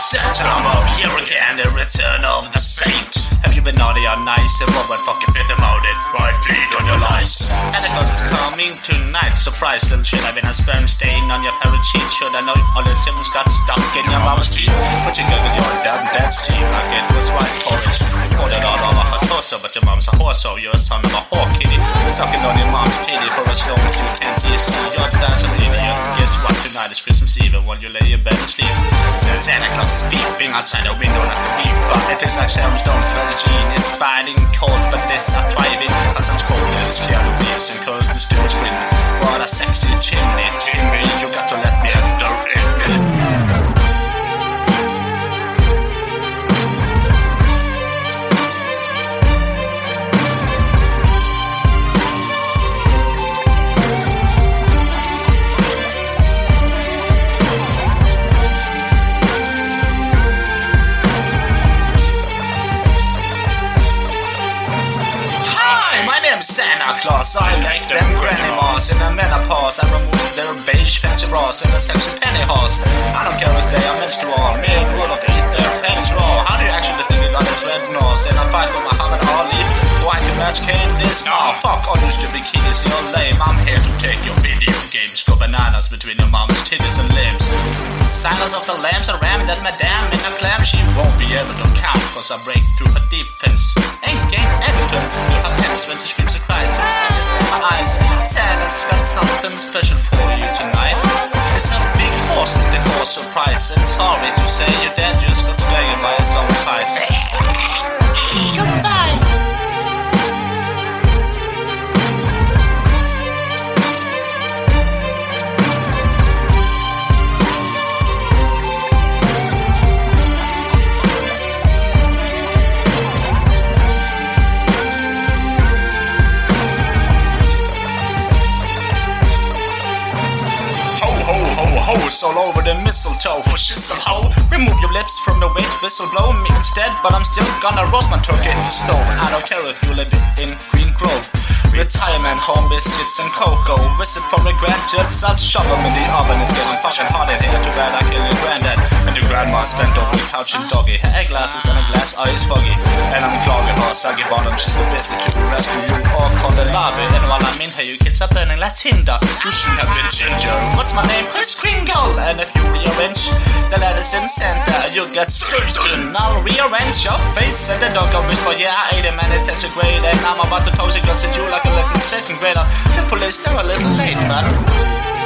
Saturn of here again, the return of the saint. Have you been naughty or nice? And what went fucking fit about it? My feet on your lies. Santa Claus is coming tonight. Surprise, little shit. I've been a sperm stain on your parrot cheek. Should I know all the symbols got stuck in your mom's teeth? But you giggled your damn dead sea like it was rice porridge. Poured it all over her torso, but your mom's a horse, so you're a son of a whore kitty. Sucking on your mom's titty for as long as you can't see. You're a dancing. Guess what? Tonight is Christmas Eve, and while you lay in bed and sleep, Santa Claus is peeping outside the window like a reaper. It tastes like Sharon Stone's Gene. It's biting cold, but this not thriving. Cause it's cold and it's clear the leaves and curtains still grin. What a sexy chimney, Timmy. Hi, my name's Santa Claus. I like them grandmas in the menopause. I remove their beige fancy bras and a sexy pantyhose. I don't care if they are menstrual, made wool of eat their fannies raw. How do you actually think you got this red nose? And I fight with Muhammad Ali. Why to match candies? Nah, fuck all you stupid kiddies, you're lame. I'm here to take your video games. Go bananas between your mom's titties and limbs. Silence of the lambs are rammed at madame in a clam. She won't be able to count, cause I break through her defense. Ain't gain entrance to her pants when she screams and my eyes. Santa's got something special for you tonight. It's a big horse that they call surprise. And sorry to say, your dad ho's all over the mistletoe for shizzle ho. Remove your lips from the wind, whistle blow me instead, but I'm still gonna roast my turkey in the stove. I don't care if you live in Green Grove. Retirement home biscuits and cocoa. Visit from the grandkids, I'll shove 'em in the oven. It's getting fucking hot in here. Too bad I killed your granddad. And your grandma spent over the couch and doggy. Her eyeglasses and a glass eye is foggy. And I'm clogging her saggy bottom. She's too busy to rescue you or call the lobby. And while I'm in here, you kids are burning like tinder. You shouldn't have been ginger. What's my name? Kris Kringle. And if you rearrange the letters in Santa, you'll get Satan. I'll rearrange your face and the dog will whisper, yeah, I ate him and it tasted great. And I'm about to toast it, cause you like second grader. The police, they're a little late, man.